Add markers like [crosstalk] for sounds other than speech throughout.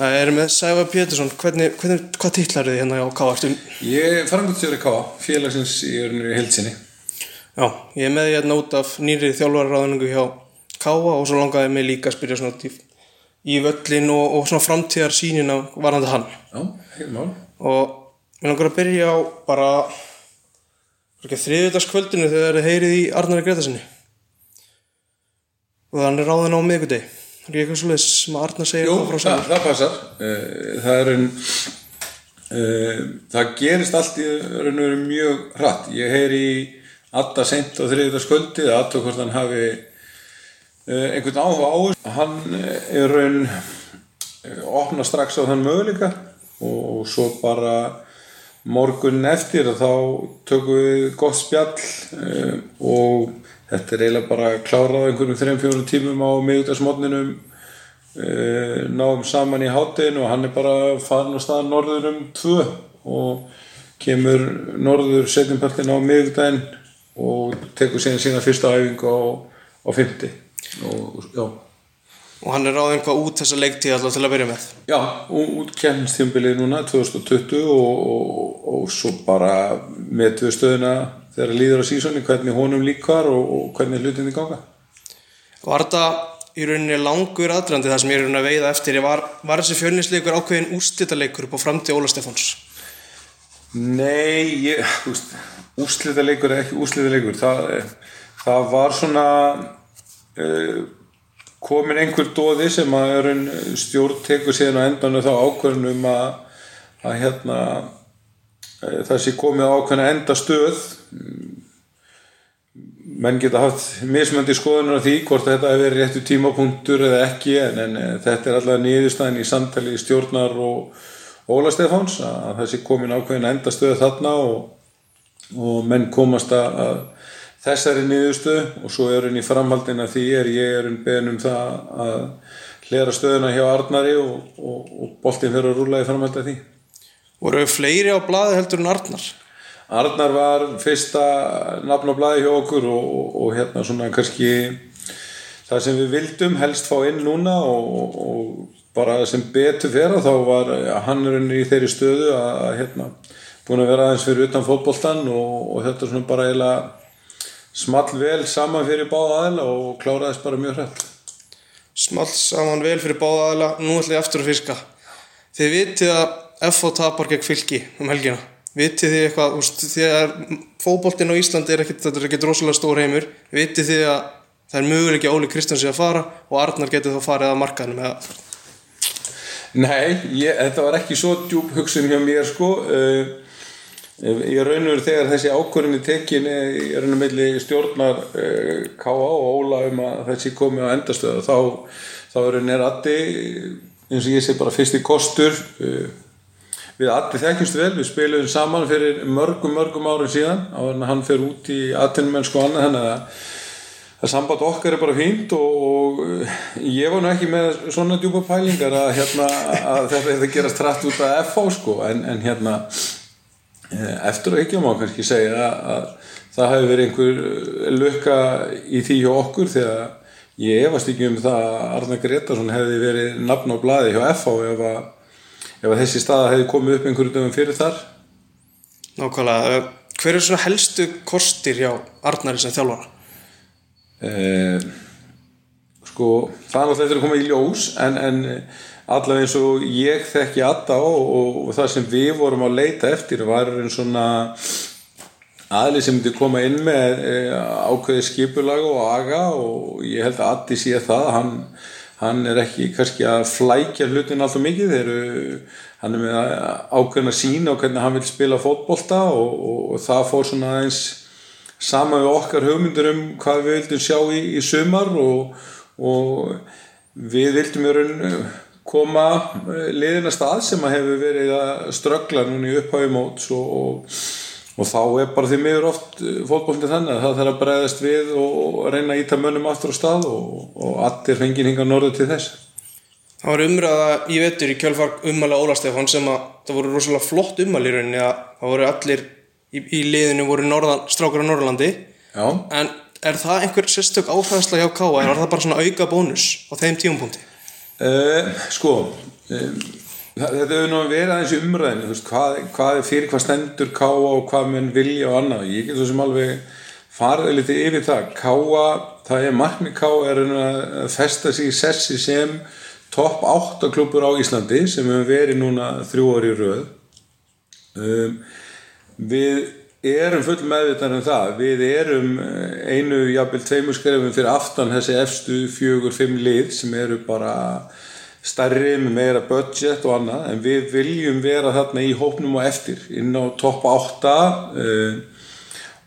Það er með Sæfa Pétursson, hvernig, hvernig, hvað titlar þið hérna á K-artum? Ég er frangotstjóri K, félagsins í örnir í heilsinni. Já, ég er með því hérna út af nýri þjálfarraðningu hjá K og svo langaði mig líka að spyrja svona í, í völlin og, og svona framtíðar sínin á varandi hann. Já, heil mál. Og mér langar að byrja á bara þriðutaskvöldinu þegar þið heyrið í Arnari Gretasinni. Og þannig er ráðin á miðgudegi. Er ekki eitthvað svolítið sem Arnar segir Jú, það, það passar. Eh, Það er en, uh, það gerist allt í raun og veru mjög hratt. Ég heyri í Adda seint á þriðjudagskvöldi að aðtöku hvort hann hafi uh, einhvern áhuga á þessu. Hann eh, er raun opna strax á þann möguleika og svo bara morgun eftir að þá tökum við gott spjall uh, og þetta er eiginlega bara klárað á einhverjum 3-4 tímum á miðugdagsmotninum uh, náum saman í hátteginu og hann er bara farin á stað norður um 2 og kemur norður setjumpartin á miðugdaginn og tekur síðan sína fyrsta æfingu á, á 50 og já Og hann er ráðin hvað út þessa leiktíð alltaf til að byrja með. Já, út kemstímbilið núna 2020 og, og, og svo bara metu við stöðuna þegar líður á sísoni hvernig honum líkar og, og hvernig hlutinni ganga. Var þetta í rauninni langur aðdrandi það sem ég er rauninni að veiða eftir. Var, var þessi fjölnisleikur ákveðin ústitaleikur upp á framtíð Óla Stefáns? Nei, ég, þú veist, úrslitaleikur er ekki úrslitaleikur. Það, það var svona uh, komin einhver dóði sem að stjórn tekur síðan á endanum þá ákvörnum að, að hérna uh, það sé komið á ákveðna enda stöð menn geta haft mismöndi skoðunar á því hvort þetta hefur verið réttu tímapunktur eða ekki en, en eh, þetta er alltaf niðurstæðin í samtali stjórnar og Óla Stefáns að sé komin ákveðin endastöðu þarna og, og menn komast að, þessari niðurstöðu og svo er henni í framhaldin að því er ég er henni beðin um það að hlera stöðuna hjá Arnari og, og, og boltin fyrir að rúla í framhald að því. Voru fleiri á blaði heldur en Arnar Arnar var fyrsta nafn á blaði hjá okkur og, og, og hérna svona kannski það sem við vildum helst fá inn núna og, og bara sem betur fyrir þá var hann í þeirri stöðu að, hérna búin að vera aðeins fyrir utan fótboltan og, og þetta svona bara eiginlega small vel saman fyrir báða aðeila og kláraðist bara mjög hrætt. Small saman vel fyrir báða aðla Nú ætla ég aftur að fiska. Þið vitið að FH tapar gegn fylki um helgina Vitið þið eitthvað úst, Þegar fótboltinn á Íslandi er ekkit, þetta er ekkit rosalega stór heimur Vitið þið að það er möguleik að Óli Kristjáns að fara og Arnar getur þá farið að markaðinu með Nei, ég, þetta var ekki svo djúb hugsun hjá mér sko uh, ég raun og veru þegar þessi ákvörðinni tekin í raun og milli stjórnar uh, K.A. og Óla um að þessi komi á endastöðu þá, þá raun er Addi eins og ég sé bara fyrst í kostur uh, við Addi þekkjumst vel við spilum saman fyrir mörgum mörgum árum síðan á hann fyrir út í atvinnumennsku og annað þannig að það samband okkar er bara fínt og, og ég var nú ekki með svona djúpa pælingar að, hérna, að þetta hefði gerast trætt út af FH sko en, en hérna eftir að ekki má kannski segja að, að það hefði verið einhver lukka í því hjá okkur þegar ég efast ekki um það að Arna Gretarsson hefði verið nafn á bladi hjá FH ef að, ef þessi staða hefði komið upp einhverju dögum fyrir þar? Nákvæmlega, hver er svona helstu kostir hjá Arnari sem þjálfara? Eh, sko það er náttúrulega eftir að koma í ljós en, en allavega eins og ég þekki Adda og, og, og það sem við vorum að leita eftir var einn svona aðli sem myndi koma inn með e, ákveði skipulag og aga og ég held að Addi sé það. Hann, hann er ekki kannski að flækja hlutin alltaf mikið. Eru hann er með ákveðin að sína og hvernig hann vil spila fótbolta og, og það fór svona eins sama við okkar hugmyndur um hvað við vildum sjá í, í sumar og, og við vildum koma liðina stað sem að hefur verið að ströggla núna í upphæfi móts og, og, og þá er bara því miður oft fótbollin þannig að það þarf að bregðast við og reyna að íta mönnum aftur á stað og allir fengið hinga norðu til þess Það var umræða í vettur í kjölfar ummæla Óla Stefán sem að það voru rosalega flott ummæli í rauninni að það voru allir í, í liðinu voru norðan, strákur á Norrlandi Já. en er það einhver sérstök áfæðsla hjá Káa en var það bara svona auka bónus á þeim tíumpunkti? Uh, sko, um, þetta hefur nú verið aðeins í umræðinu veist, hvað, hvað er fyrir hvað stendur káa og hvað menn vilja og annað. Ég get svo sem alveg farið litið yfir það. Káa, það er markmið káa er að festa sig í sessi sem topp 8 klubur á Íslandi sem hefur verið núna þrjú orði röð. Um, við erum full meðvitað um það. Við erum eh, einu jafnvel tveimur skrefum fyrir aftan þessi efstu fjögur, fimm lið sem eru bara stærri með meira budget og annað en við viljum vera þarna í hópnum og eftir inn á topp 8 uh,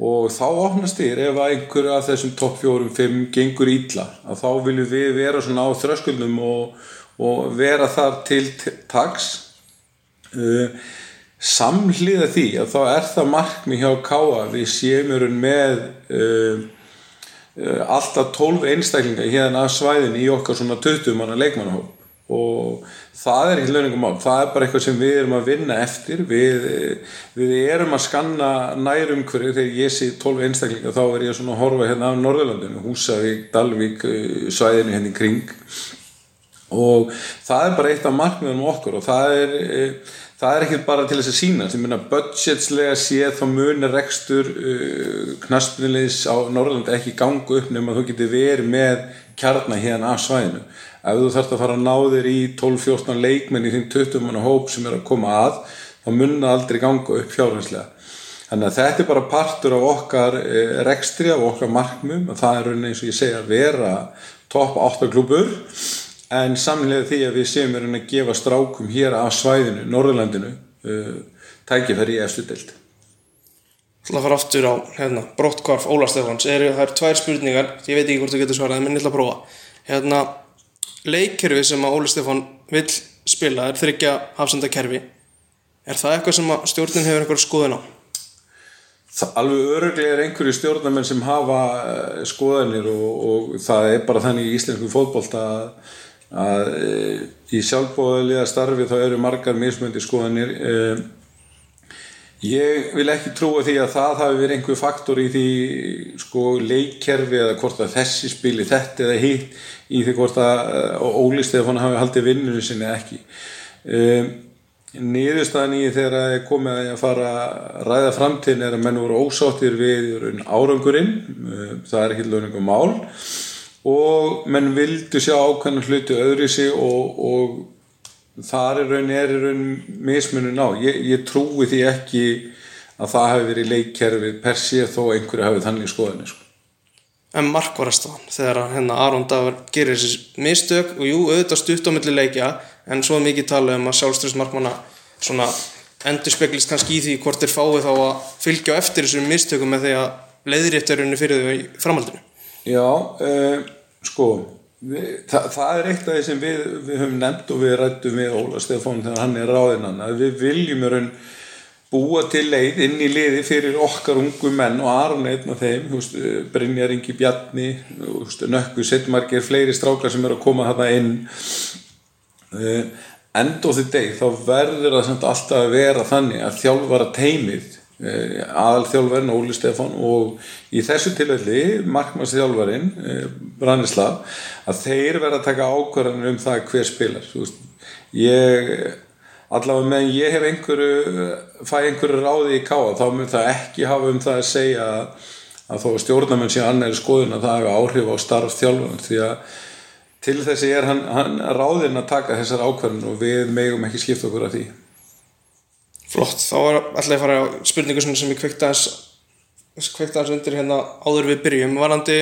og þá opnast þér ef að einhverja af þessum topp 4-5 gengur ítla að þá viljum við vera svona á þröskuldum og, og vera þar til tags uh, samhliða því að þá er það markmi hjá Káa við séum með uh, uh, alltaf 12 einstaklinga hérna af svæðin í okkar svona 20 manna leikmannahóp og það er ekki launingum mál, það er bara eitthvað sem við erum að vinna eftir. Við, við erum að skanna nærum hverju þegar ég sé 12 einstaklinga þá er ég svona að horfa hérna af Norðurlandinu Húsavík, Dalvík, svæðinu hérna í kring. Og það er bara eitt af markmiðunum okkur og það er það er ekki bara til þess að sína sem minna budgetslega séð þá munir rekstur uh, knaspnilegs á Norrlandi ekki gangu upp nema þú getur verið með kjarnar hérna af svæðinu ef þú þarfst að fara að ná þér í 12-14 leikmenn í þinn 20 manna hóp sem er að koma að þá munna aldrei ganga upp fjárhanslega þannig að þetta er bara partur af okkar uh, rekstri, af okkar markmum og það er eins og ég segja að vera topp 8 klubur en samlega því að við séum er að gefa strákum hér af svæðinu, Norðurlandinu uh, tækifæri í eftir deilt Það fara aftur á hérna, brottkvarf Óla Stefáns. Er, það er tvær spurningar, ég veit ekki hvort þú getur svarað menn ég ætla að prófa. Hérna, leikkerfi sem að Óla Stefán vil spila er þryggja hafsendakerfi er það eitthvað sem að stjórnin hefur einhver skoðun á? Það, alveg öruglega er einhverju stjórnarmenn sem hafa uh, skoðanir og, og það er bara þannig í íslensku fótbolt að að e, í sjálfbóðilega starfi þá eru margar mismöndi skoðanir e, ég vil ekki trúa því að það hafi verið einhver faktor í því sko leikkerfi eða hvort að þessi spili þetta eða hitt í því hvort að Óli Stefán hafi haldið vinnunum sinni ekki. E, niðurstaðan í þegar það er komið að fara að ræða framtíðin er að menn voru ósáttir við árangurinn. Það er ekki lögningum mál. Og menn vildu sjá ákveðna hluti öðru sig og, og þar er raun er raun mismunum á ég, ég trúi því ekki að það hefur verið leikkerfið per sé þó einhverju hafið þannig skoðinu sko. En markvarastofan þegar hérna Aron Davar gerir þessi mistök og jú auðvitað stutt á milli leikja en svo mikið tala um að sjálfströðsmarkmanna svona endur speglist kannski í því hvort þeir fái þá að fylgja eftir þessum mistökum með því að leiðréttarunni fyrir þau í framhaldinu Já, uh, sko við, það, er eitt af því sem við, við höfum nefnt og við rættum við Óla Stefán þegar hann er ráðinnan að við viljum raun búa til leið inn í liði fyrir okkar ungu menn og Aron einn af þeim húst, Brynjar Ingi Bjarni húst, Nökku, Sittmarkir, fleiri strákar sem er að koma þarna inn. Uh, end of the day þá verður það alltaf að vera þannig að þjálfara teimið Eh, aðalþjálfarinn Óli Stefán og í þessu tilfelli markmannsþjálfarinn eh, Brannislav að þeir verða að taka ákvarðanir um það hver spilar. Veist, ég allavega meðan ég hef einhverju fæ einhverju ráði í káa þá mun það ekki hafa um það að segja að þó stjórnamenn sé annari skoðun að það hefur áhrif á starf þjálfarinn því að til þessi er hann, hann ráðinn að taka þessar ákvarðanir og við megum ekki skipta okkur af því Flott, þá er alltaf að fara á spurningu sem ég kveikta aðeins undir hérna áður við byrjum. Varandi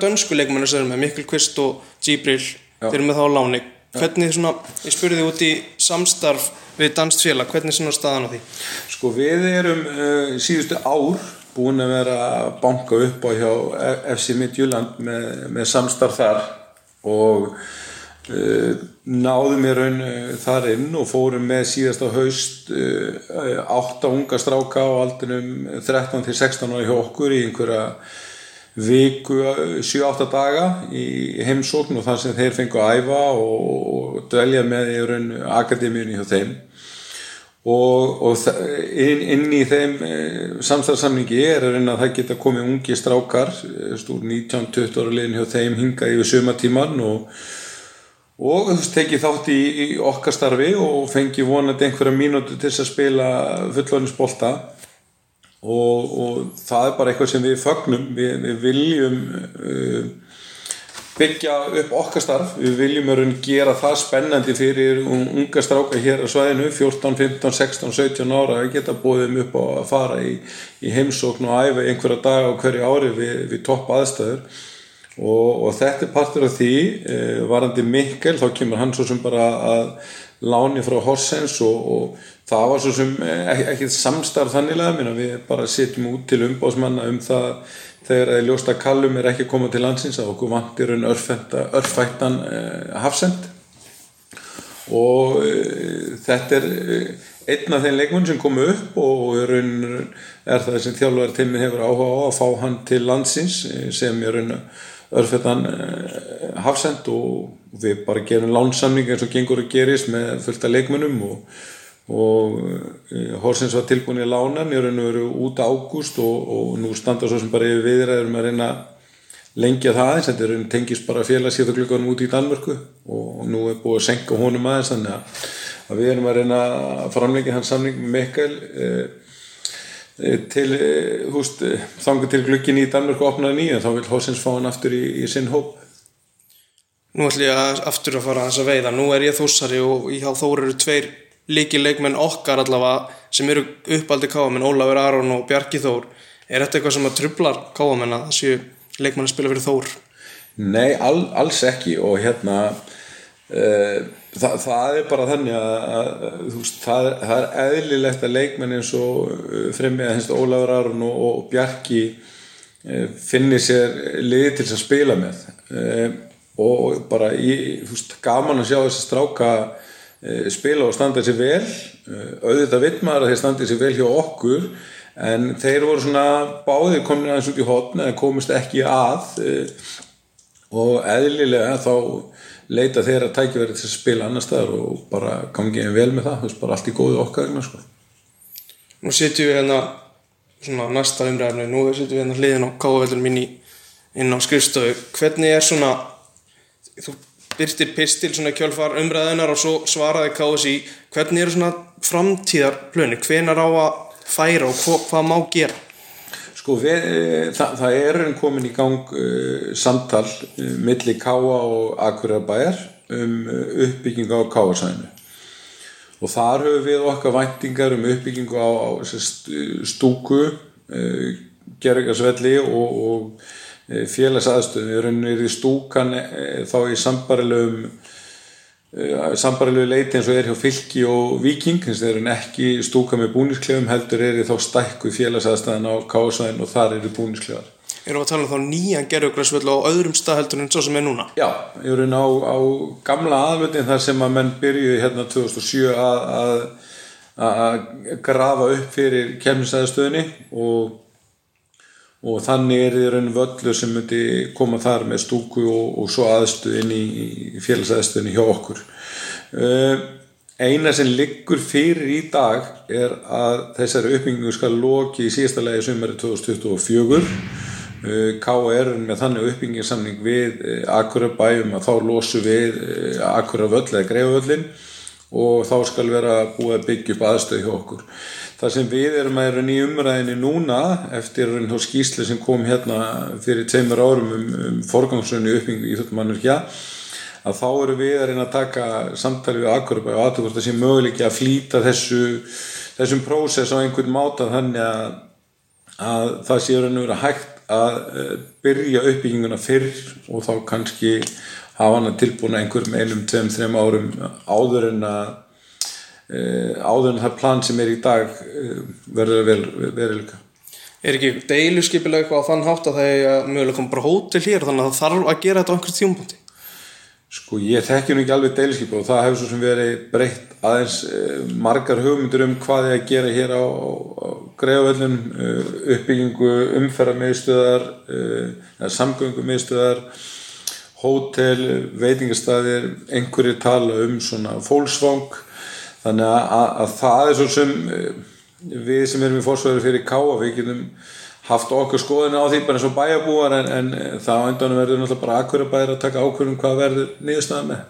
dönsku leikmennu sem er með Mikkel Kvist og Gibril, þeir eru með þá láni. Hvernig svona, ég spurði út í samstarf við danst félag hvernig svona staðan á því? Sko við erum uh, síðustu ár búin að vera að banka upp á hjá FC Midtjylland með, með samstarf þar og náðum ég raun uh, þar inn og fórum með síðasta haust uh, átta unga stráka á aldinum 13 til 16 ára hjá okkur í einhverja viku 7-8 daga í heimsókn og þar sem þeir fengu að æfa og dvelja með í raun akademíunni hjá þeim. Og, og inn, inn í þeim samstæðarsamningi er að það geta komið ungi strákar stúr 19-20 ára liðin hjá þeim hinga yfir sumatíman og og þú veist, tekið þátt í, í okkar starfi og fengi vonandi einhverja mínútu til þess að spila fulloninsbolta og, og það er bara eitthvað sem við fögnum, við, við viljum uh, byggja upp okkar starf, við viljum að gera það spennandi fyrir unga stráka hér á svæðinu, 14, 15, 16, 17 ára, við geta bóðum upp á að fara í, í heimsókn og æfa einhverja dag á hverju ári við, við topp aðstæður og, og þetta er partur af því eh, varandi Mikkel, þá kemur hann svo sem bara að láni frá Horsens og, og það var svo sem ekki, ekki samstarf þannilega, minna við bara sitjum út til umbásmanna um það þegar að ljósta kallum er ekki komað til landsins að okkur vantir en örfættan eh, hafsend. Og eh, þetta er eh, einn af þeim leikmunn sem kom upp og er, er það sem þjálfur tíminn hefur áhuga á að fá hann til landsins eh, sem er örfættan eh, hafsend og við bara gerum lánsamning eins og gengur að gerist með fullta leikmunnum og og eh, Horsens var tilbúin í lánan ég raun og veru út ágúst og, og nú standa svo sem bara yfir viðræður með að reyna lengja það aðeins. Þetta er raun tengist bara félagsíðaglökunum út í Danmörku og nú er búið að senka honum aðeins þannig að, við erum að reyna að framlengja hans samning með Mikael eh til eh, húst þangu til glögin í Danmörku opnaði nýja þá vil Horsens fá hann aftur í, í sinn hóp. Nú ætlum ég að aftur að fara að þess að veiða. Nú er ég þósari og hálf þóru eru tveir líki leikmenn okkar allavega sem eru uppaldi káamenn, Ólafur Aron og Bjarki Þór. Er þetta eitthvað sem að trublar káamenn að þessu leikmenn að spila fyrir Þór? Nei, all, alls ekki og hérna uh, það, það er bara þannig að, að veist, það, það er eðlilegt að leikmenn eins og uh, fremið að Ólafur Aron og, og Bjarki uh, finnir sér liði til að spila með. Og bara í, veist, gaman að sjá þess að stráka Eh, spila og standa sér vel. Auðvitað vittmaður að þeir standi sér vel hjá okkur en þeir voru svona báðir komin aðeins út í hotna en komist ekki að eh, og eðlilega þá leita þeir að tækja verið til að spila annar staðar og bara gangi einn vel með það, þú veist, bara allt í góðu okkar sko. Nú sitjum við hérna svona næsta umræðinu, nú sitjum við hérna hliðin á káðavellunum inn, inn á skrifstöðu hvernig er svona þú byrtir pistil svona kjölfar umræðunar og svo svaraði KSI hvernig eru svona framtíðarplöni hvenar á að færa og hva, hvað má gera Sko við, e, það, það er komin í gang uh, samtal uh, milli Káa og Akurabæjar um uh, uppbyggingu á Káasæðinu og þar höfum við okkar væntingar um uppbyggingu á, á stúku gerðingarsvelli og, og Eh, félagsaðstöðum, við erum nýrið stúkan eh, þá í sambarilegum eh, sambarilegu leiti eins og er hjá fylki og viking þess að þeir eru ekki stúka með búnisklefum heldur er þá stækku félagsaðstæðan á kásvæðin og þar eru búnisklefar Erum við að tala um þá nýjan gerðugræsvöld á öðrum stað heldur en svo sem er núna? Já, við erum á, á gamla aðvöldin þar sem að menn byrjuði hérna 2007 að, grafa upp fyrir kemnisaðstöðinni og og þannig er því raun völlur sem myndi koma þar með stúku og, og svo aðstöðin í, í félagsaðstöðinni hjá okkur eina sem liggur fyrir í dag er að þessari uppbyggingu skal loki í síðasta legi sumari 2024 uh, K.R. með þannig uppbyggingarsamning við Akurabæjum að þá losu við Akuraböll eða Greifavöllin og þá skal vera búið að byggja upp aðstöð hjá okkur. Það sem við erum að vera nýjum umræðinni núna eftir skýsli sem kom hérna fyrir tveimur árum um, um forgangsrönni uppbyggingu í þetta mannurkja að þá eru við að reyna að taka samtali við Akurabæ og aðtökast að sé möguleiki að flýta þessu, þessum prósess á einhvern máta þannig að, að það sé raun og vera hægt að eh, byrja uppbygginguna fyrr og þá kannski hafa hann að tilbúna einhverjum einum, tveim, þreim árum áður en að Eh, áður en það plan sem er í dag eh, verður vel veriðleika Er ekki deiluskipilega eitthvað á þann hátt að það er mögulega koma bara hótel hér þannig að það þarf að gera þetta á einhvers tíumbúndi Sko ég þekki nú ekki alveg deiluskip og það hefur svo sem verið breytt aðeins eh, margar hugmyndur um hvað ég að gera hér á, á greiðavöllum uppbyggingu umferðarmiðstöðar samgöngumiðstöðar hótel, veitingastæðir einhverju tala um svona fólksvang þannig að, að, að það er svo sem eh, við sem erum í fórsvæður fyrir káa við getum haft okkur skoðin á því bara eins og bæjabúar en, en það á endanum verður náttúrulega bara akkur að bæra að taka ákvörðum hvað verður nýðusnaða með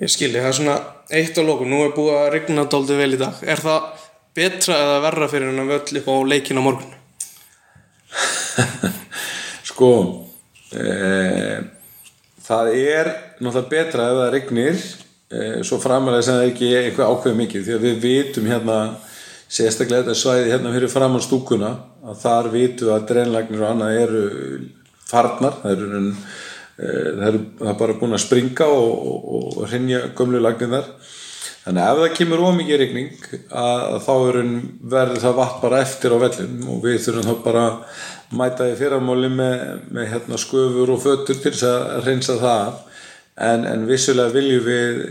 Ég skilji, það er svona eitt á lóku, nú er búið að rigna dálítið vel í dag. Er það betra eða verra fyrir hennar völl upp á leikin á morgun? [laughs] Sko, það er náttúrulega betra ef það regnir, e, svo framalega sem það er ekki eitthvað ákveð mikið, því að við vitum hérna, sérstaklega þetta svæði hérna fyrir framann stúkuna, að þar vitum við að dreinlagnir og annað eru farnar, það eru, e, það eru það er bara búin að springa og, og, og hrinja gömlu lagnirnar. Þannig að ef það kemur ómikið regning að þá verður það vatn bara eftir á vellum og við þurfum þá bara að mæta í fyrramáli með, með hérna, sköfur og fötur til þess að reynsa það en, en vissulega viljum við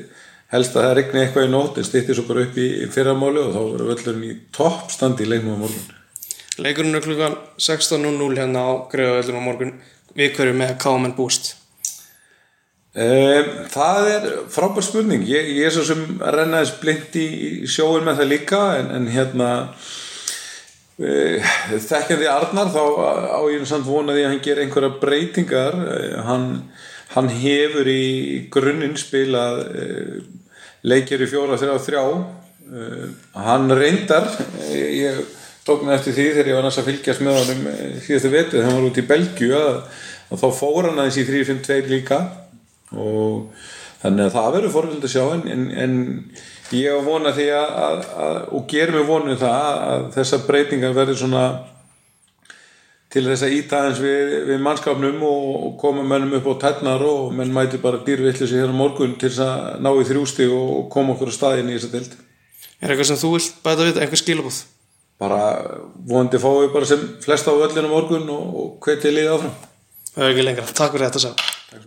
helst að það regni eitthvað í nótt en stýttir svo bara upp í fyrramáli og þá verður vellurinn í toppstandi í leiknum á morgun. Leikurinn er klukkan 16.00 hérna á Greiðavellum á morgun við hverju með KMN búst. Það er frábær spurning. Ég, ég er svo sem rennaðis blind í sjóin með það líka en, en hérna uh, þekkjandi Arnar þá á ég samt vonaði að hann ger einhverja breytingar. Uh, hann, hann hefur í grunninn spilað uh, leikir í fjóra þrjá þrjá. Hann reyndar ég tók mig eftir því þegar ég var næst að fylgjast með honum síðastu vetu þegar hann var út í Belgju að, að þá fór hann aðeins í 3-5-2 líka og þannig að það verður forvild að sjá en, en, ég á vona því að, að, að og gerum við vonu það að þessar breytingar verður svona til þess að íta eins við, við mannskapnum og, og koma mönnum upp á tennar og menn mæti bara dýrvillis hér á morgun til þess að ná í þrjústi og koma okkur á staðin í þessa dild Er eitthvað sem þú vilt bæta við, eitthvað skilabúð? bara vonandi fáum við bara sem flesta á öllinu morgun og, og hvetja liðið áfram. Það er ekki lengra, takk fyrir þetta sá